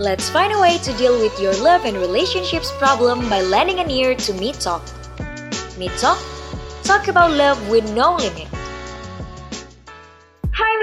Let's find a way to deal with your love and relationships problem by lending an ear to Me Talk. Me Talk? Talk about love with no limit.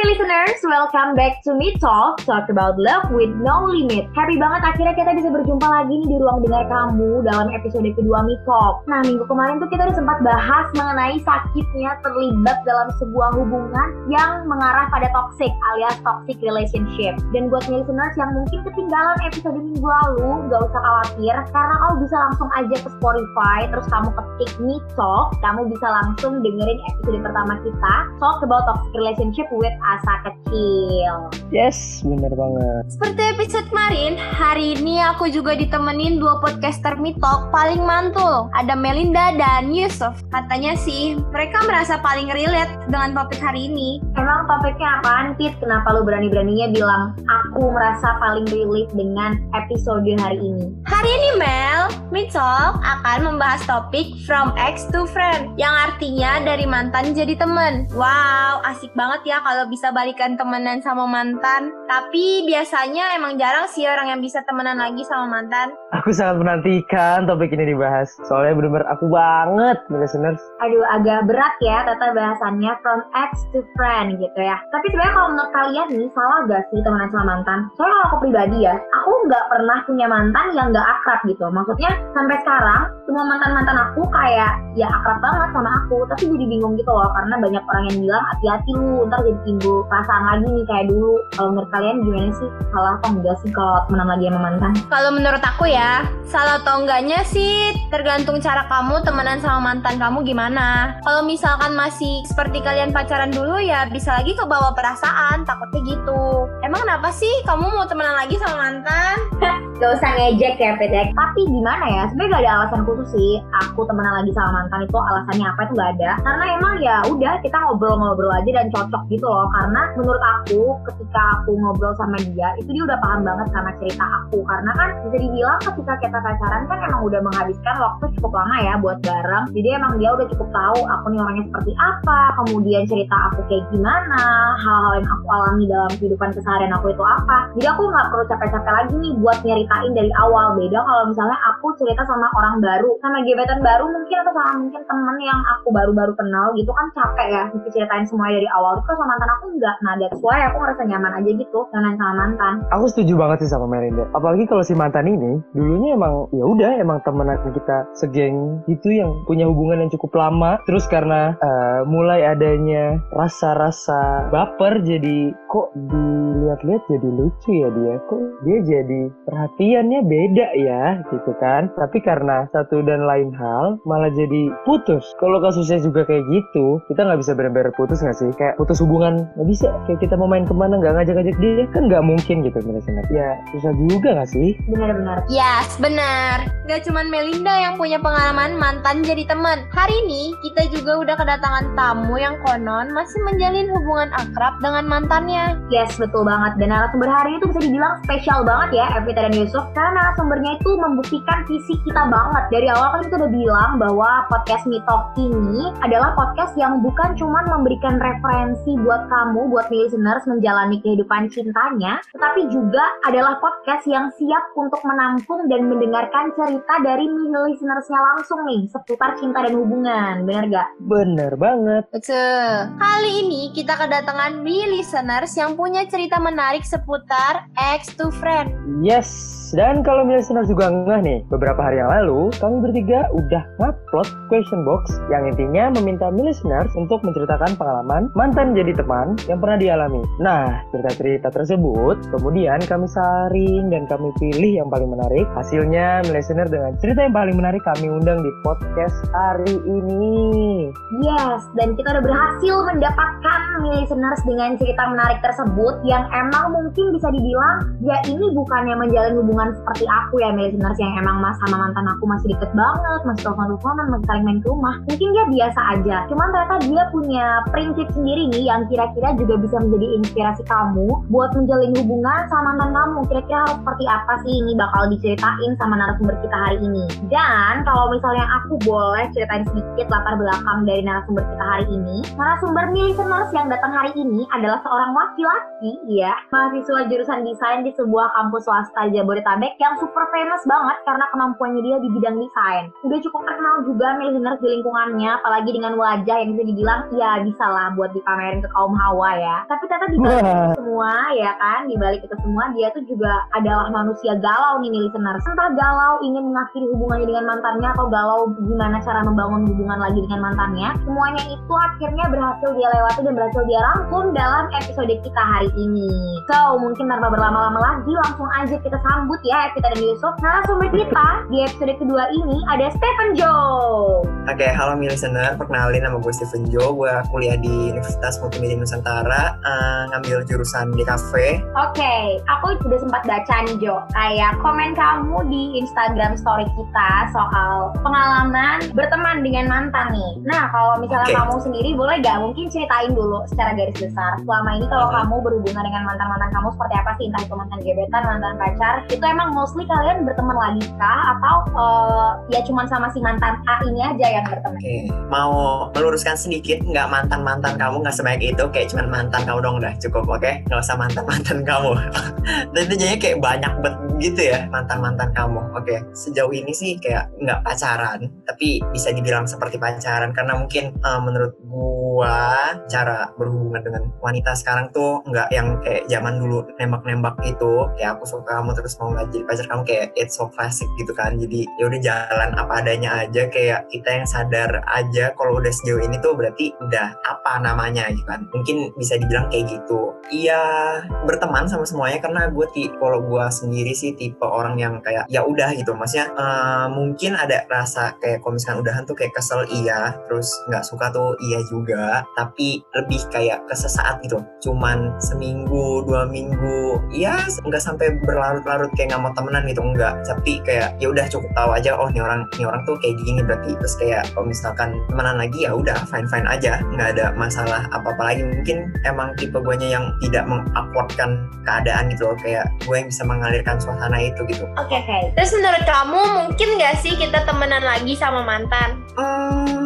Listeners, welcome back to Me Talk, talk about love with no limit. Happy banget akhirnya kita bisa berjumpa lagi nih di ruang dengar kamu dalam episode kedua Me Talk. Nah minggu kemarin tuh kita udah sempat bahas mengenai sakitnya terlibat dalam sebuah hubungan yang mengarah pada toxic alias toxic relationship. Dan buat listeners yang mungkin ketinggalan episode minggu lalu, gak usah khawatir karena kamu bisa langsung aja ke Spotify terus kamu ketik Me Talk, kamu bisa langsung dengerin episode pertama kita Talk about toxic relationship with asa kecil. Yes, bener banget. Seperti episode kemarin, hari ini aku juga ditemenin dua podcaster mitok paling mantul. Ada Melinda dan Yusuf. Katanya sih, mereka merasa paling relate dengan topik hari ini. Emang topiknya apaan, Tit? Kenapa lu berani-beraninya bilang aku merasa paling relate dengan episode hari ini? Hari ini Mel, Mitok akan membahas topik from ex to friend yang artinya dari mantan jadi temen. Wow, asik banget ya kalau bisa balikan temenan sama mantan. Tapi biasanya emang jarang sih orang yang bisa temenan lagi sama mantan. Aku sangat menantikan topik ini dibahas. Soalnya bener-bener aku banget, listeners. Aduh, agak berat ya tata bahasannya from ex to friend gitu ya. Tapi sebenarnya kalau menurut kalian nih, salah gak sih temenan sama mantan? Soalnya kalau aku pribadi ya, aku nggak pernah punya mantan yang nggak akrab gitu. Maksudnya sampai sekarang, semua mantan-mantan aku kayak ya akrab banget sama aku. Tapi jadi bingung gitu loh, karena banyak orang yang bilang hati-hati lu, ntar jadi timbul perasaan lagi nih kayak dulu. Kalau menurut kalian gimana sih? Salah apa enggak sih kalau temenan lagi sama mantan? Kalau menurut aku ya, salah atau enggaknya sih tergantung cara kamu temenan sama mantan kamu gimana. Kalau misalkan masih seperti kalian pacaran dulu ya bisa lagi ke bawah perasaan, takutnya gitu. Emang kenapa sih kamu mau temenan lagi sama mantan? Gak usah ngejek ya Pedek Tapi gimana ya Sebenarnya gak ada alasan khusus sih Aku temenan lagi sama mantan itu alasannya apa itu gak ada Karena emang ya udah kita ngobrol-ngobrol aja dan cocok gitu loh Karena menurut aku ketika aku ngobrol sama dia Itu dia udah paham banget sama cerita aku. Karena kan bisa dibilang ketika kita pacaran kan emang udah menghabiskan waktu cukup lama ya buat bareng. Jadi emang dia udah cukup tahu aku nih orangnya seperti apa Kemudian cerita aku kayak gimana Hal-hal yang aku alami dalam kehidupan keseharian aku itu apa. Jadi aku nggak perlu capek-capek lagi nih buat nyeritain dari awal. Beda kalau misalnya aku cerita sama orang baru Sama gebetan baru mungkin atau sama mungkin temen yang aku baru-baru kenal gitu kan capek ya Mesti ceritain semuanya dari awal. Terus sama mantan aku enggak Nah that's why aku ngerasa nyaman aja gitu Dengan sama mantan Aku setuju banget sih sama Melinda. Apalagi kalau si mantan ini dulunya emang ya udah emang temenan kita segeng itu yang punya hubungan yang cukup lama. Terus karena eh, mulai adanya rasa-rasa baper jadi kok dilihat-lihat jadi lucu ya dia. Kok dia jadi perhatiannya beda ya gitu kan. Tapi karena satu dan lain hal malah jadi putus. Kalau kasusnya juga kayak gitu, kita nggak bisa benar-benar putus nggak sih? Kayak putus hubungan nggak bisa. Kayak kita mau main ke mana nggak ngajak-ngajak dia kan nggak mungkin gitu misalnya. Ya susah juga nggak sih? Bener-bener Yes, benar. Gak cuman Melinda yang punya pengalaman mantan jadi teman. Hari ini kita juga udah kedatangan tamu yang konon masih menjalin hubungan akrab dengan mantannya. Yes, betul banget. Dan narasumber hari itu bisa dibilang spesial banget ya, Evita dan Yusuf. Karena narasumbernya itu membuktikan visi kita banget. Dari awal kan kita udah bilang bahwa podcast Me Talk ini adalah podcast yang bukan cuma memberikan referensi buat kamu, buat me listeners menjalani kehidupan cintanya, tetapi juga adalah podcast yang siap untuk menampung dan mendengarkan cerita dari me listenersnya langsung nih, seputar cinta dan hubungan. Bener gak? Bener banget. Betul. Kali ini kita kedatangan me listeners yang punya cerita menarik seputar ex to friend. Yes, dan kalau listener juga ngeh nih, beberapa hari yang lalu kami bertiga udah ngupload question box yang intinya meminta listeners untuk menceritakan pengalaman mantan jadi teman yang pernah dialami. Nah, cerita-cerita tersebut kemudian kami saring dan kami pilih yang paling menarik. Hasilnya listener dengan cerita yang paling menarik kami undang di podcast hari ini. Yes, dan kita udah berhasil mendapatkan me listeners dengan cerita menarik tersebut yang emang mungkin bisa dibilang ya ini bukannya menjalin hubungan seperti aku ya listeners yang emang mas sama mantan aku masih deket banget, masih telepon-teleponan, masih saling main ke rumah. Mungkin dia biasa aja, cuman ternyata dia punya prinsip sendiri nih yang kira-kira juga bisa menjadi inspirasi kamu buat menjalin hubungan sama mantan kamu. Kira-kira harus seperti apa sih ini bakal diceritain sama narasumber kita hari ini. Dan kalau misalnya aku boleh ceritain sedikit latar belakang dari narasumber kita hari ini. Narasumber listeners yang datang hari ini adalah seorang laki-laki ya, mahasiswa jurusan desain di sebuah kampus swasta Jabodetabek yang super famous banget karena kemampuannya dia di bidang desain. Udah cukup terkenal juga listeners di lingkungannya, apalagi dengan wajah yang bisa dibilang ya bisa lah buat dipamerin ke kaum hawa ya. Tapi ternyata di balik itu semua ya kan, di balik itu semua dia tuh juga adalah manusia galau nih listeners. Entah galau ingin mengakhiri hubungannya dengan mantannya atau galau gimana cara membangun hubungan lagi dengan mantannya. Semuanya itu akhirnya berhasil dia lewati dan berhasil dia rangkum dalam episode kita hari ini. So, mungkin tanpa berlama-lama lagi langsung aja kita sambut ya Evita dan Yusuf. Narasumber kita di episode kedua ini ada Stephen Joe. Oke, halo mi listener. Perkenalin nama gue Stephen Joe. Gue kuliah di Universitas Multimedia Nusantara, uh, ngambil jurusan di kafe. Oke, aku udah sempat baca nih Jo, kayak komen kamu di Instagram story kita soal pengalaman berteman dengan mantan nih. Nah, kalau misalnya Oke. kamu sendiri boleh gak mungkin ceritain dulu secara garis besar. Selama ini kalau kamu berhubungan dengan mantan-mantan kamu seperti apa sih? Entah itu mantan gebetan, mantan pacar, itu emang mostly kalian berteman lagi kah? Atau eh, ya cuman sama si mantan A ini aja yang berteman? Oke, mau meluruskan sedikit, nggak mantan-mantan kamu nggak sebanyak itu, kayak cuman mantan kamu dong udah cukup, oke? Nggak usah mantan-mantan kamu. Dan itu jadinya kayak banyak banget gitu ya, mantan-mantan kamu. Oke, sejauh ini sih kayak nggak pacaran, tapi bisa dibilang seperti pacaran, karena mungkin eh, menurut gua cara berhubungan dengan wanita sekarang tuh nggak yang kayak zaman dulu nembak-nembak gitu, kayak aku suka kamu terus mau nggak jadi pacar kamu kayak it's so classic gitu kan, jadi ya udah jalan apa adanya aja kayak kita yang sadar aja kalau udah sejauh ini tuh berarti udah apa namanya gitu kan. Mungkin bisa dibilang kayak gitu. Iya berteman sama semuanya karena gue ti kalau gue sendiri sih tipe orang yang kayak ya udah gitu. Maksudnya eh, mungkin ada rasa kayak kalau udahan tuh kayak kesel iya. Terus nggak suka tuh iya juga tapi lebih kayak kesesaat gitu. Cuman seminggu dua minggu ya nggak sampai berlarut-larut kayak nggak mau temenan gitu enggak tapi kayak ya udah cukup tahu aja oh nih orang nih orang tuh kayak gini berarti. Terus kayak kalau misalkan temenan lagi ya udah fine fine aja. Nggak ada masalah apa apa lagi. Mungkin emang tipe gue yang tidak mengakuatkan keadaan gitu loh. Kayak gue yang bisa mengalirkan suasana itu gitu. Oke, oke. Terus menurut kamu mungkin nggak sih kita temenan lagi sama mantan? Hmm,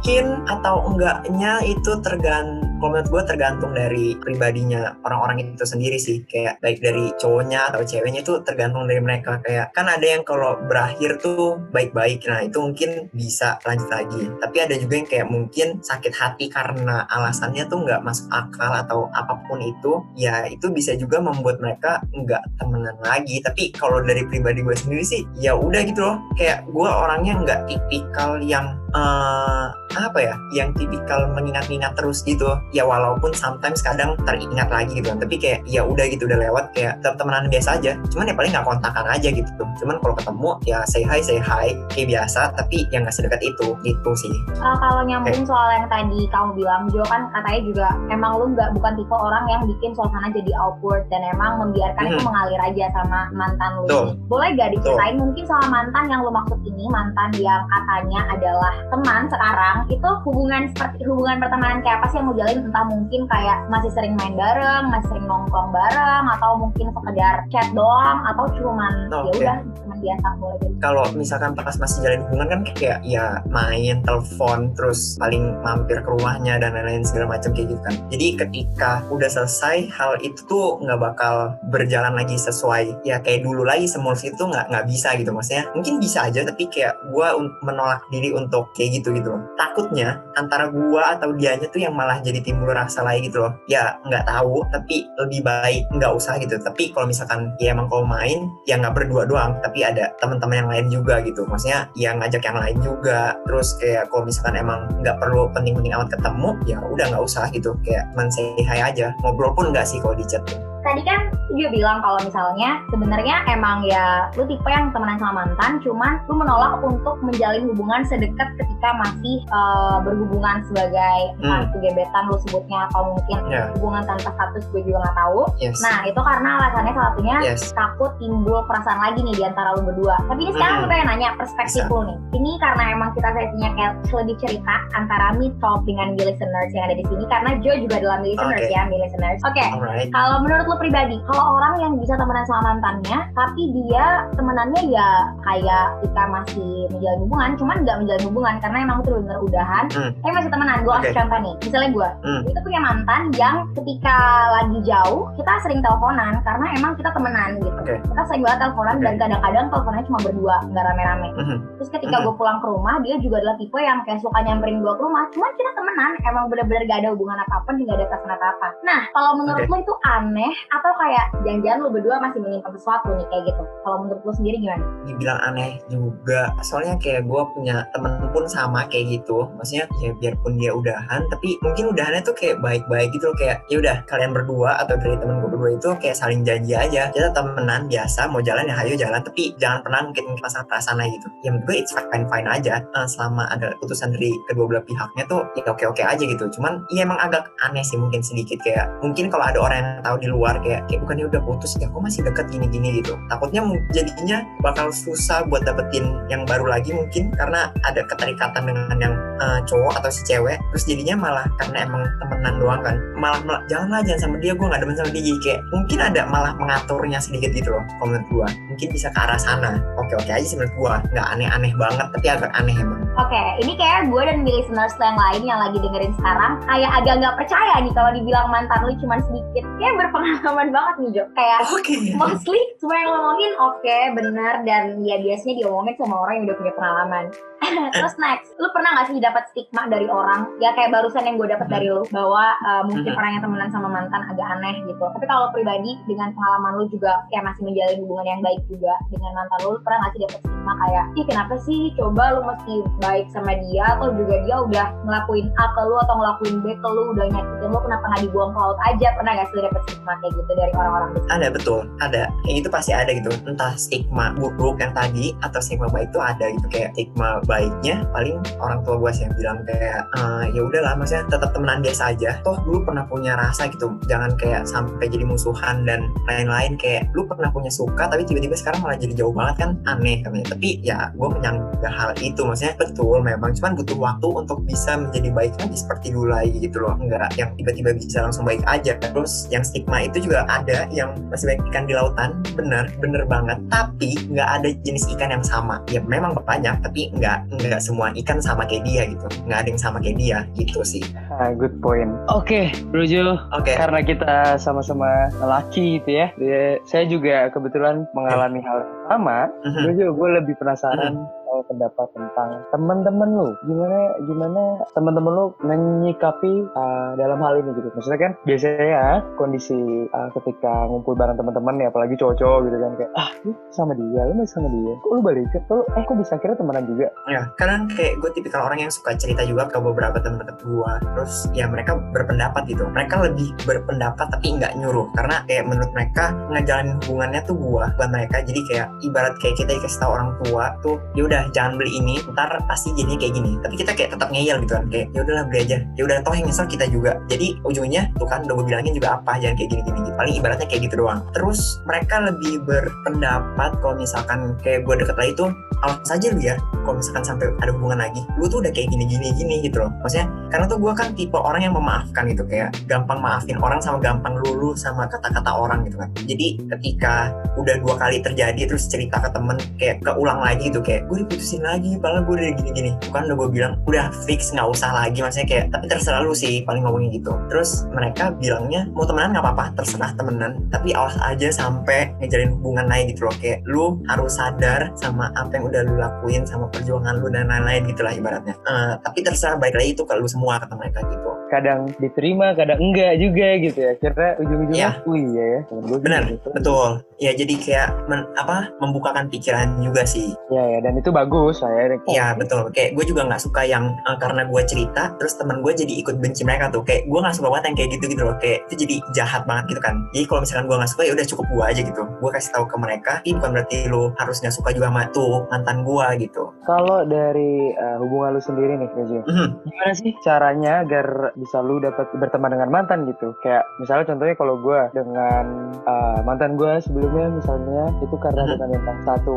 mungkin atau enggaknya itu tergantung kalau menurut gue tergantung dari pribadinya orang-orang itu sendiri sih. Kayak baik dari cowoknya atau ceweknya itu tergantung dari mereka. Kayak kan ada yang kalau berakhir tuh baik-baik. Nah itu mungkin bisa lanjut lagi. Tapi ada juga yang kayak mungkin sakit hati karena alasannya tuh nggak masuk akal atau apa pun itu ya itu bisa juga membuat mereka nggak temenan lagi. Tapi kalau dari pribadi gue sendiri sih ya udah gitu loh. Kayak gue orangnya nggak tipikal yang eh, apa ya yang tipikal mengingat-ingat terus gitu. Ya walaupun sometimes kadang teringat lagi gitu. Kan tapi kayak ya udah gitu udah lewat kayak tetap temenan biasa aja. Cuman ya paling nggak kontakan aja gitu. Cuman kalau ketemu ya say hi say hi kayak biasa. Tapi yang nggak sedekat itu gitu sih. Uh, kalau nyambung soal yang tadi kamu bilang Jo kan katanya juga emang lu nggak bukan tipe orang yang bikin suasana jadi awkward dan emang membiarkan itu Mhm. mengalir aja sama mantan lu. Ini. Boleh gak diceritain mungkin sama mantan yang lu maksud ini? Mantan yang katanya adalah teman sekarang itu hubungan seperti hubungan pertemanan kayak apa sih yang lu jalin entah mungkin kayak masih sering main bareng, masih sering nongkrong bareng atau mungkin sekedar chat doang atau cuman ya Oke. udah biasa gitu. kalau misalkan pas masih jalin hubungan kan kayak ya main telepon terus paling mampir ke rumahnya dan lain-lain segala macam kayak gitu kan. Jadi ketika udah selesai hal itu tuh nggak bakal berjalan lagi sesuai. Ya kayak dulu lagi semulus itu nggak nggak bisa gitu maksudnya. Mungkin bisa aja tapi kayak un- menolak diri untuk kayak gitu gitu loh. Takutnya antara gua atau dianya tuh yang malah jadi timbul rasa lagi gitu loh. Ya nggak tahu tapi lebih baik nggak usah gitu. Tapi kalau misalkan ya emang kalau main ya nggak berdua doang tapi ada teman-teman yang lain juga gitu. Maksudnya ya ngajak yang lain juga. Terus kayak kalau misalkan emang nggak perlu penting-penting amat ketemu ya udah nggak usah gitu. Kayak men say hi aja. Ngobrol pun nggak sih kalau di chat. tuh tadi kan dia bilang kalau misalnya sebenarnya emang ya lu tipe yang temenan sama mantan cuman lu menolak untuk menjalin hubungan sedekat ketika masih uh, berhubungan sebagai Hmm. gebetan lu sebutnya atau mungkin Ya. hubungan tanpa status gue juga nggak tahu Yes. nah itu karena alasannya salah satunya yes. takut timbul perasaan lagi nih di antara lu berdua. Tapi ini sekarang Hmm. gue pengen nanya perspektif Bisa. lu nih. Ini karena emang kita sesinya kayak lebih cerita antara me talk dengan listeners yang ada di sini karena Joe juga adalah me listeners Oke. ya, listeners. Oke. Alright. Kalau menurut lu pribadi, kalau orang yang bisa temenan sama mantannya, tapi dia temenannya ya kayak ketika masih menjalin hubungan, cuman nggak menjalin hubungan karena emang itu bener udahan, Hmm. tapi masih temenan. Gue kasih Oke. contoh nih, misalnya gue, Hmm. itu punya mantan yang ketika lagi jauh kita sering teleponan karena emang kita temenan gitu. Oke. Kita sering banget teleponan Oke. dan kadang-kadang teleponnya cuma berdua, nggak rame-rame. Mhm. Terus ketika Mhm. gue pulang ke rumah, dia juga adalah tipe yang kayak suka nyamperin gue ke rumah. Cuman kita temenan, emang bener-bener gak ada hubungan apa-apa, dan gak ada perasaan apa-apa. Nah, kalau menurut Oke. lo itu aneh atau kayak jangan-jangan lo berdua masih menyimpan sesuatu nih kayak gitu? Kalau menurut lo sendiri gimana? dibilang aneh juga. Soalnya kayak gue punya temen pun sama kayak gitu. Maksudnya ya biarpun dia udahan tapi mungkin udahannya tuh kayak baik-baik gitu loh. Kayak ya udah kalian berdua atau dari temen gue berdua itu kayak saling janji aja. Kita temenan biasa mau jalan ya ayo jalan. Tapi jangan pernah mungkin masalah perasaan lagi gitu. Ya menurut gue it's fine fine aja. Eh, selama ada keputusan dari kedua belah pihaknya tuh ya oke oke aja gitu. Cuman ya emang agak aneh sih mungkin sedikit. Kayak mungkin kalau ada orang yang tahu di luar kayak kayak bukannya udah putus ya kok masih deket gini gini gitu. Takutnya jadinya bakal susah buat dapetin yang baru lagi mungkin karena ada keterikatan dengan yang eh, cowok atau si cewek terus jadinya malah karena emang temenan doang kan malah, malah janganlah jangan sama dia gue nggak demen sama dia jadi kayak mungkin ada malah mengaturnya sedikit gitu loh menurut gue mungkin bisa ke arah sana. Oke oke aja sih menurut gue nggak aneh-aneh banget tapi agak aneh emang Oke, ini kayak gue dan the listeners yang lain yang lagi dengerin sekarang kayak agak nggak percaya nih kalau dibilang mantan lu cuma sedikit. Kayak berpengalaman banget nih Jo. Kayak oke mostly semua yang ngomongin oke bener dan ya biasanya diomongin sama orang yang udah punya pengalaman terus next lu pernah gak sih dapat stigma dari orang ya kayak barusan yang gue dapat Hmm. dari lu bahwa uh, mungkin Mhm. orang yang temenan sama mantan agak aneh gitu tapi kalau pribadi dengan pengalaman lu juga kayak masih menjalin hubungan yang baik juga dengan mantan lu, lu pernah gak sih dapat stigma kayak ih kenapa sih coba lu mesti baik sama dia atau juga dia udah ngelakuin A ke lu atau ngelakuin B ke lu udah nyakitin lu kenapa gak dibuang ke laut aja? Pernah gak sih dapet stigma kayak gitu dari orang-orang ada betul. Ada. Kayak gitu pasti ada gitu. Entah stigma buruk yang tadi atau stigma baik itu ada gitu. Kayak stigma baiknya paling orang tua gue sih yang bilang kayak "Eh, ya udahlah maksudnya tetap temenan biasa aja. Toh dulu pernah punya rasa gitu. Jangan kayak sampai jadi musuhan dan lain-lain. Kayak lu pernah punya suka tapi tiba-tiba sekarang malah jadi jauh banget kan? Aneh katanya. Tapi ya gue menyanggah hal itu. Maksudnya betul memang. Cuman butuh waktu untuk bisa menjadi baik lagi seperti dulu lagi gitu loh. Enggak yang tiba-tiba bisa langsung baik aja. Terus yang stigma itu juga ada yang masih banyak ikan di lautan. Bener bener banget. Tapi nggak ada jenis ikan yang sama. Ya memang banyak tapi nggak nggak semua ikan sama kayak dia gitu. Nggak ada yang sama kayak dia gitu sih. Ah, good point. Oke, Bro Jo, oke. Karena kita sama-sama laki gitu ya, dia- saya juga kebetulan mengalami hal yang sama. Mhm. Bro Jo, gue lebih penasaran soal pendapat tentang teman-teman lu. Gimana gimana teman-teman lu menyikapi uh, dalam hal ini gitu. Maksudnya kan biasanya ya, kondisi uh, ketika ngumpul bareng teman-teman ya, apalagi cowok-cowok gitu kan kayak ah lu sama dia, lu masih sama dia. Kok lu balik? Kok lu eh kok bisa kira temenan juga? Ya, kadang kayak gue tipikal orang yang suka cerita juga ke beberapa teman dekat gue. Terus ya mereka berpendapat gitu. Mereka lebih berpendapat tapi nggak nyuruh. Karena kayak menurut mereka ngejalanin hubungannya tuh gue, bukan mereka. Jadi kayak ibarat kayak kita dikasih tahu orang tua tuh, ya udah jangan beli ini, ntar pasti jadinya kayak gini. Tapi kita kayak tetap ngeyel gitu kan. Kayak ya udahlah beli aja. Ya udah toh yang nyesel kita juga. Jadi ujungnya tuh kan udah gue bilangin juga apa jangan kayak gini-gini. gitu. Paling ibaratnya kayak gitu doang. Terus mereka lebih berpendapat kalau misalkan kayak gue deket lagi tuh awas aja lu ya kalau misalkan sampai ada hubungan lagi lu tuh udah kayak gini gini gini gitu loh maksudnya karena tuh gue kan tipe orang yang memaafkan gitu kayak gampang maafin orang sama gampang lulu sama kata-kata orang gitu kan jadi ketika udah dua kali terjadi terus cerita ke temen kayak keulang lagi gitu kayak gue diputusin lagi padahal gue udah gini gini bukan udah gue bilang udah fix nggak usah lagi maksudnya kayak tapi terserah lu sih paling ngomongnya gitu terus mereka bilangnya mau temenan nggak apa-apa terserah temenan tapi awas aja sampai ngejalin hubungan lain gitu loh kayak lu harus sadar sama apa yang udah lu lakuin sama perjuangan lu dan lain-lain gitu lah ibaratnya Eh, tapi terserah baik lagi itu ke lu semua kata mereka gitu Kadang diterima, kadang enggak juga gitu ya. Kira ujung-ujungnya, Iya. oh iya ya. Benar, gitu. betul ya jadi kayak men- apa membukakan pikiran juga sih Ya ya dan itu bagus bagus lah ya. Iya betul. Kayak gue juga nggak suka yang uh, karena gue cerita terus teman gue jadi ikut benci mereka tuh. Kayak gue nggak suka banget yang kayak gitu gitu loh. Kayak itu jadi jahat banget gitu kan. Jadi kalau misalkan gue nggak suka ya udah cukup gue aja gitu. Gue kasih tahu ke mereka. Ini bukan berarti lu harus nggak suka juga sama tuh mantan gue gitu. Kalau dari uh, hubungan lu sendiri nih Rejo, Mhm. gimana sih caranya agar bisa lu dapat berteman dengan mantan gitu? Kayak misalnya contohnya kalau gue dengan uh, mantan gue sebelumnya misalnya itu karena Mhm. dengan satu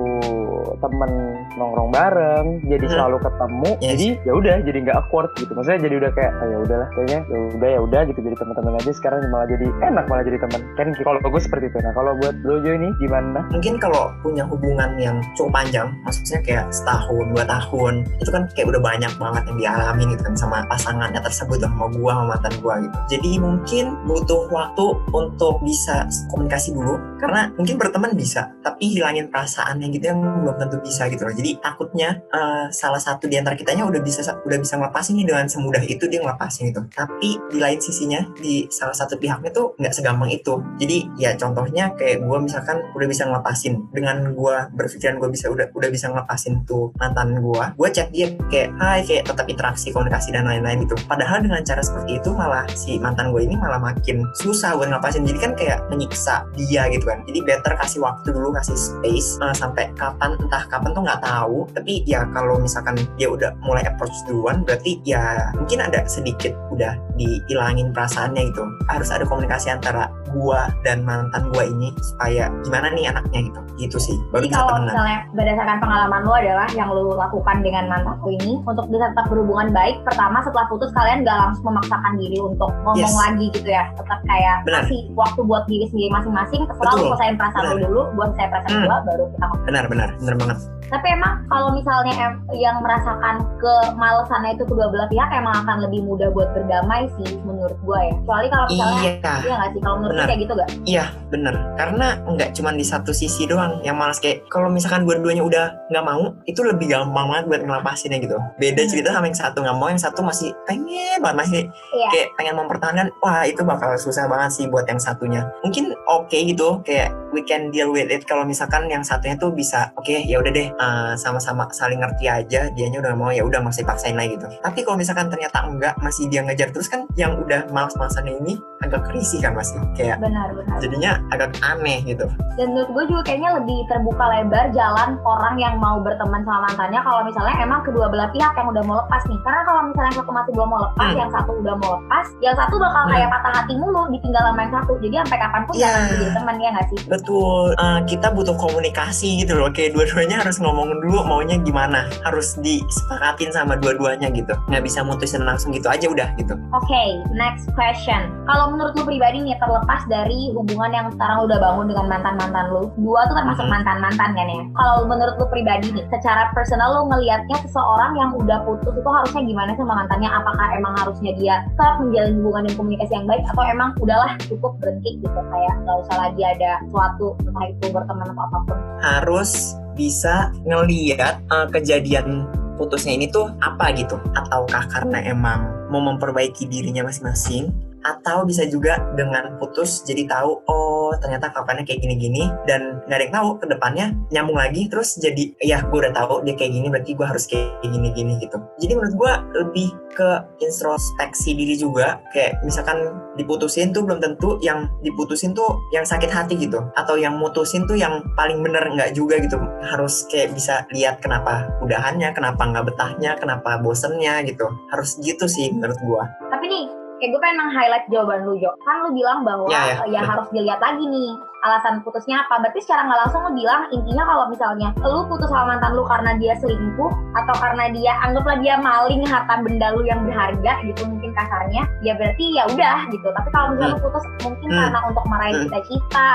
temen nongkrong bareng, jadi Mhm. selalu ketemu, Yes. jadi ya udah jadi nggak awkward gitu. Maksudnya jadi udah kayak ah, ya udahlah kayaknya ya udah ya udah gitu jadi teman-teman aja sekarang malah jadi enak malah jadi teman. Kan kalau gue seperti itu. Nah kalau buat lo Jo ini gimana? Mungkin kalau punya hubungan yang cukup panjang, maksudnya kayak setahun, dua tahun, itu kan kayak udah banyak banget yang dialami gitu kan sama pasangannya tersebut sama gue sama mantan gue gitu. Jadi mungkin butuh waktu untuk bisa komunikasi dulu, karena mungkin berteman bisa, tapi hilangin perasaannya gitu yang belum tentu bisa gitu loh. Jadi takutnya eh, salah satu di antara kitanya udah bisa udah bisa ngelepasin nih dengan semudah itu dia ngelepasin gitu. Tapi di lain sisinya di salah satu pihaknya tuh nggak segampang itu. Jadi ya contohnya kayak gue misalkan udah bisa ngelepasin dengan gue berpikiran gue bisa udah udah bisa ngelepasin tuh mantan gue, gue chat dia kayak hai kayak tetap interaksi komunikasi dan lain-lain gitu. Padahal dengan cara seperti itu malah si mantan gue ini malah makin susah buat ngelepasin. Jadi kan kayak menyiksa dia gitu kan. Jadi better kasih waktu dulu kasih space eh, sampai kapan entah kapan tuh nggak tahu. Tapi ya kalau misalkan dia udah mulai approach duluan berarti ya mungkin ada sedikit udah dihilangin perasaannya gitu. Harus ada komunikasi antara gua dan mantan gua ini supaya gimana nih anaknya gitu. Gitu sih. Baru bisa kalau misalnya berdasarkan pengalaman lo adalah yang lo lakukan dengan mantan lo ini untuk bisa tetap berhubungan baik, pertama setelah putus kalian gak langsung memaksakan diri untuk ngomong Yes. lagi gitu ya, tetap kayak Benar. kasih waktu buat diri sendiri masing-masing, terserah lo selesaiin perasaan lo dulu, buat saya perasaan Hmm. gua, baru kita ngomong. Benar benar benar banget. Tapi emang kalau misalnya yang merasakan kemalasannya itu kedua belah pihak emang akan lebih mudah buat berdamai sih menurut gua ya. Kecuali kalau misalnya Iya. Iya gak sih? Kalau menurut kayak gitu gak? Iya bener karena nggak cuma di satu sisi doang yang malas kayak kalau misalkan dua-duanya udah nggak mau itu lebih gampang banget buat ngelepasinnya gitu beda Hmm. cerita sama yang satu nggak mau yang satu masih pengen banget masih Iya. kayak pengen mempertahankan wah itu bakal susah banget sih buat yang satunya mungkin oke gitu kayak we can deal with it kalau misalkan yang satunya tuh bisa oke ya udah deh uh, sama-sama saling ngerti aja dianya udah mau ya udah masih paksain lagi gitu tapi kalau misalkan ternyata enggak masih dia ngejar terus kan yang udah malas-malasannya ini agak risih kan masih kayak Benar-benar. jadinya agak aneh gitu Dan menurut gue juga kayaknya lebih terbuka lebar jalan orang yang mau berteman sama mantannya kalau misalnya emang kedua belah pihak yang udah mau lepas nih. Karena kalau misalnya yang satu masih belum mau lepas, Hmm. yang satu udah mau lepas, yang satu bakal Hmm. kayak patah hati mulu ditinggal sama yang satu. Jadi sampai kapan pun jangan jadi teman ya nggak sih? Betul, Eh, kita butuh komunikasi gitu loh. Kayak dua-duanya harus ngomong dulu maunya gimana. Harus disepakatin sama dua-duanya gitu. Nggak bisa mutusin langsung gitu aja udah gitu. Oke, next question. Kalau menurut lu pribadi nih terlepas dari hubungan yang sekarang udah bangun dengan mantan-mantan lu, dua tuh termasuk Mhm. mantan-mantan kan ya. Kalau menurut lu pribadi nih, secara personal lu ngelihatnya seseorang yang udah putus itu harusnya gimana sama mantannya? Apakah emang harusnya dia tetap menjalin hubungan dan komunikasi yang baik atau emang udahlah cukup berhenti gitu kayak nggak usah lagi ada suatu entah itu berteman atau apa pun. Harus bisa ngeliat eh, kejadian putusnya ini tuh apa gitu. Ataukah karena emang mau memperbaiki dirinya masing-masing atau bisa juga dengan putus jadi tahu oh ternyata kapannya kayak gini-gini dan nggak ada yang tahu ke depannya nyambung lagi terus jadi ya gue udah tahu dia kayak gini berarti gue harus kayak gini-gini gitu. Jadi menurut gue lebih ke introspeksi diri juga kayak misalkan diputusin tuh belum tentu yang diputusin tuh yang sakit hati gitu atau yang mutusin tuh yang paling bener nggak juga gitu. Harus kayak bisa lihat kenapa udahannya kenapa nggak betahnya kenapa bosennya gitu. Harus gitu sih menurut gue Tapi nih, kayak gue pengen meng-highlight jawaban lu Jo. Kan lu bilang bahwa Ya, ya, ya, harus dilihat lagi nih alasan putusnya apa. Berarti secara nggak langsung lu bilang intinya kalau misalnya lu putus sama mantan lu karena dia selingkuh atau karena dia anggaplah dia maling harta benda lu yang berharga gitu mungkin kasarnya, ya berarti ya udah gitu. Tapi kalau misalnya lu putus mungkin Hmm. karena untuk meraih Hmm. cita-cita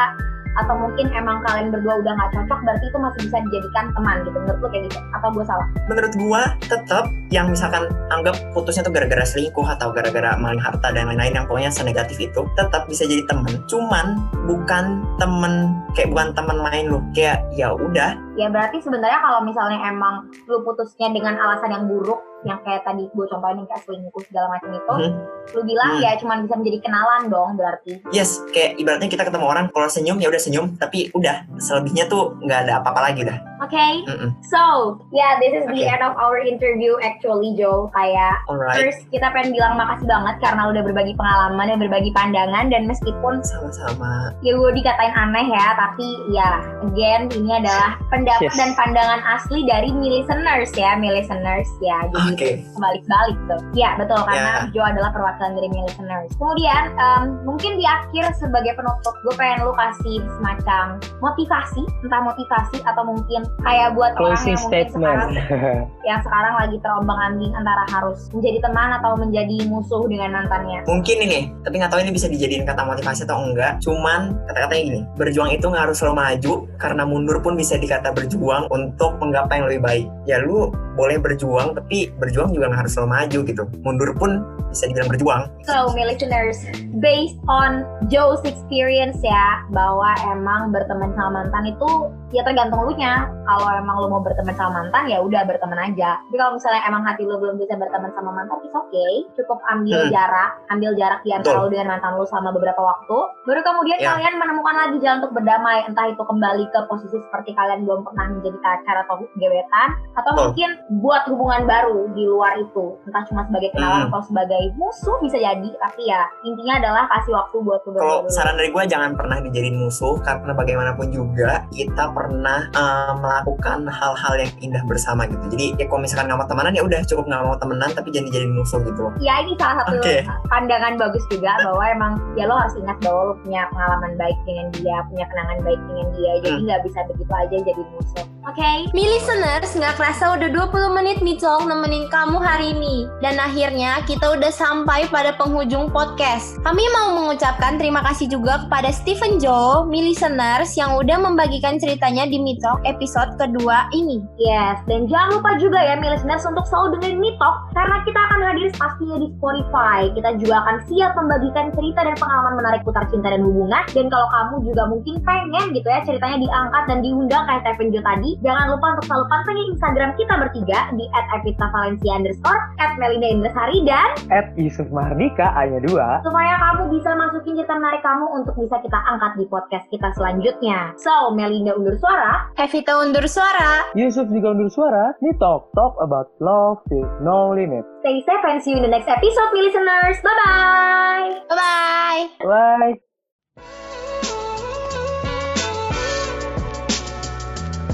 atau mungkin emang kalian berdua udah nggak cocok berarti itu masih bisa dijadikan teman gitu. Menurut lu kayak gitu? Atau gue salah? Menurut gua tetap yang misalkan anggap putusnya tuh gara-gara selingkuh atau gara-gara maling harta dan lain-lain yang pokoknya senegatif itu tetap bisa jadi temen cuman bukan temen kayak bukan temen main lu. Kayak ya udah. Ya berarti sebenarnya kalau misalnya emang lu putusnya dengan alasan yang buruk yang kayak tadi gue contohin yang kayak selingkuh segala macam itu Mhm. lu bilang Hmm. ya cuman bisa menjadi kenalan dong berarti yes kayak ibaratnya kita ketemu orang kalau senyum ya udah senyum tapi udah selebihnya tuh nggak ada apa-apa lagi dah Okay? Mm-mm. So, yeah, this is the Okay. end of our interview actually, Joe. Kayak Alright. first kita pengen bilang makasih banget karena udah berbagi pengalaman dan berbagi pandangan dan meskipun Sama-sama. ya gue dikatain aneh ya, tapi ya again ini adalah pendapat Yes. dan pandangan asli dari mi listeners ya, mi listeners ya. Jadi Oke. kebalik-balik tuh. Ya betul karena Ya. Joe adalah perwakilan dari mi listeners. Kemudian em, mungkin di akhir sebagai penutup gue pengen lu kasih semacam motivasi, entah motivasi atau mungkin kayak buat orang Closing yang mungkin statement. sekarang yang sekarang lagi terombang ambing antara harus menjadi teman atau menjadi musuh dengan mantannya. Mungkin ini, tapi nggak tahu ini bisa dijadiin kata motivasi atau enggak. Cuman kata-katanya gini, berjuang itu nggak harus selalu maju, karena mundur pun bisa dikata berjuang untuk menggapai yang lebih baik. Ya lu boleh berjuang, tapi berjuang juga nggak harus selalu maju gitu. Mundur pun bisa dibilang berjuang. So, my listeners, based on Joe's experience ya, bahwa emang berteman sama mantan itu ya tergantung lu nya. Kalau emang lu mau berteman sama mantan ya udah berteman aja. Tapi kalau misalnya emang hati lu belum bisa berteman sama mantan, it's okay. Cukup ambil Hmm. jarak, ambil jarak di antara lu dengan mantan lu selama beberapa waktu. Baru kemudian Ya. kalian menemukan lagi jalan untuk berdamai, entah itu kembali ke posisi seperti kalian belum pernah menjadi pacar atau gebetan, atau Betul. mungkin buat hubungan baru di luar itu, entah cuma sebagai kenalan Hmm. atau sebagai musuh bisa jadi, tapi ya intinya adalah kasih waktu buat lu Kalau saran dari gue jangan pernah dijadiin musuh karena bagaimanapun juga kita pernah eh, melakukan hal-hal yang indah bersama gitu. Jadi ya kalau misalkan nggak mau temenan ya udah cukup nggak mau temenan tapi jangan dijadiin musuh gitu loh. Ya ini salah satu Oke. pandangan bagus juga bahwa emang ya lo harus ingat bahwa lo punya pengalaman baik dengan dia, punya kenangan baik dengan dia, jadi Hmm. nggak bisa begitu aja jadi musuh. Oke? Mi listeners, nggak kerasa udah 20 menit Mi Talk nemenin kamu hari ini. Dan akhirnya kita udah sampai pada penghujung podcast. Kami mau mengucapkan terima kasih juga kepada Stephen Joe, Mi listeners yang udah membagikan ceritanya di Mi Talk episode kedua ini. Yes, dan jangan lupa juga ya mi listeners untuk selalu dengerin Mitok karena kita akan hadir pastinya di Spotify. Kita juga akan siap membagikan cerita dan pengalaman menarik putar cinta dan hubungan. Dan kalau kamu juga mungkin pengen gitu ya ceritanya diangkat dan diundang kayak Stephen Jo tadi, jangan lupa untuk selalu pantengin Instagram kita bertiga di @evitavalencia underscore @melinda Indresari dan At Yusuf Mahardika hanya dua. supaya kamu bisa masukin cerita menarik kamu untuk bisa kita angkat di podcast kita selanjutnya. So, Melinda undur suara. Evita undur suara. Yusuf juga undur suara. Ini talk talk about love with no limit. Stay safe and see you in the next episode, listeners. Bye-bye! Bye-bye. Bye.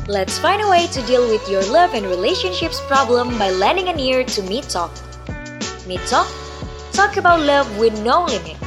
Let's find a way to deal with your love and relationships problem by lending an ear to Me Talk. Me Talk? Talk about love with no limit.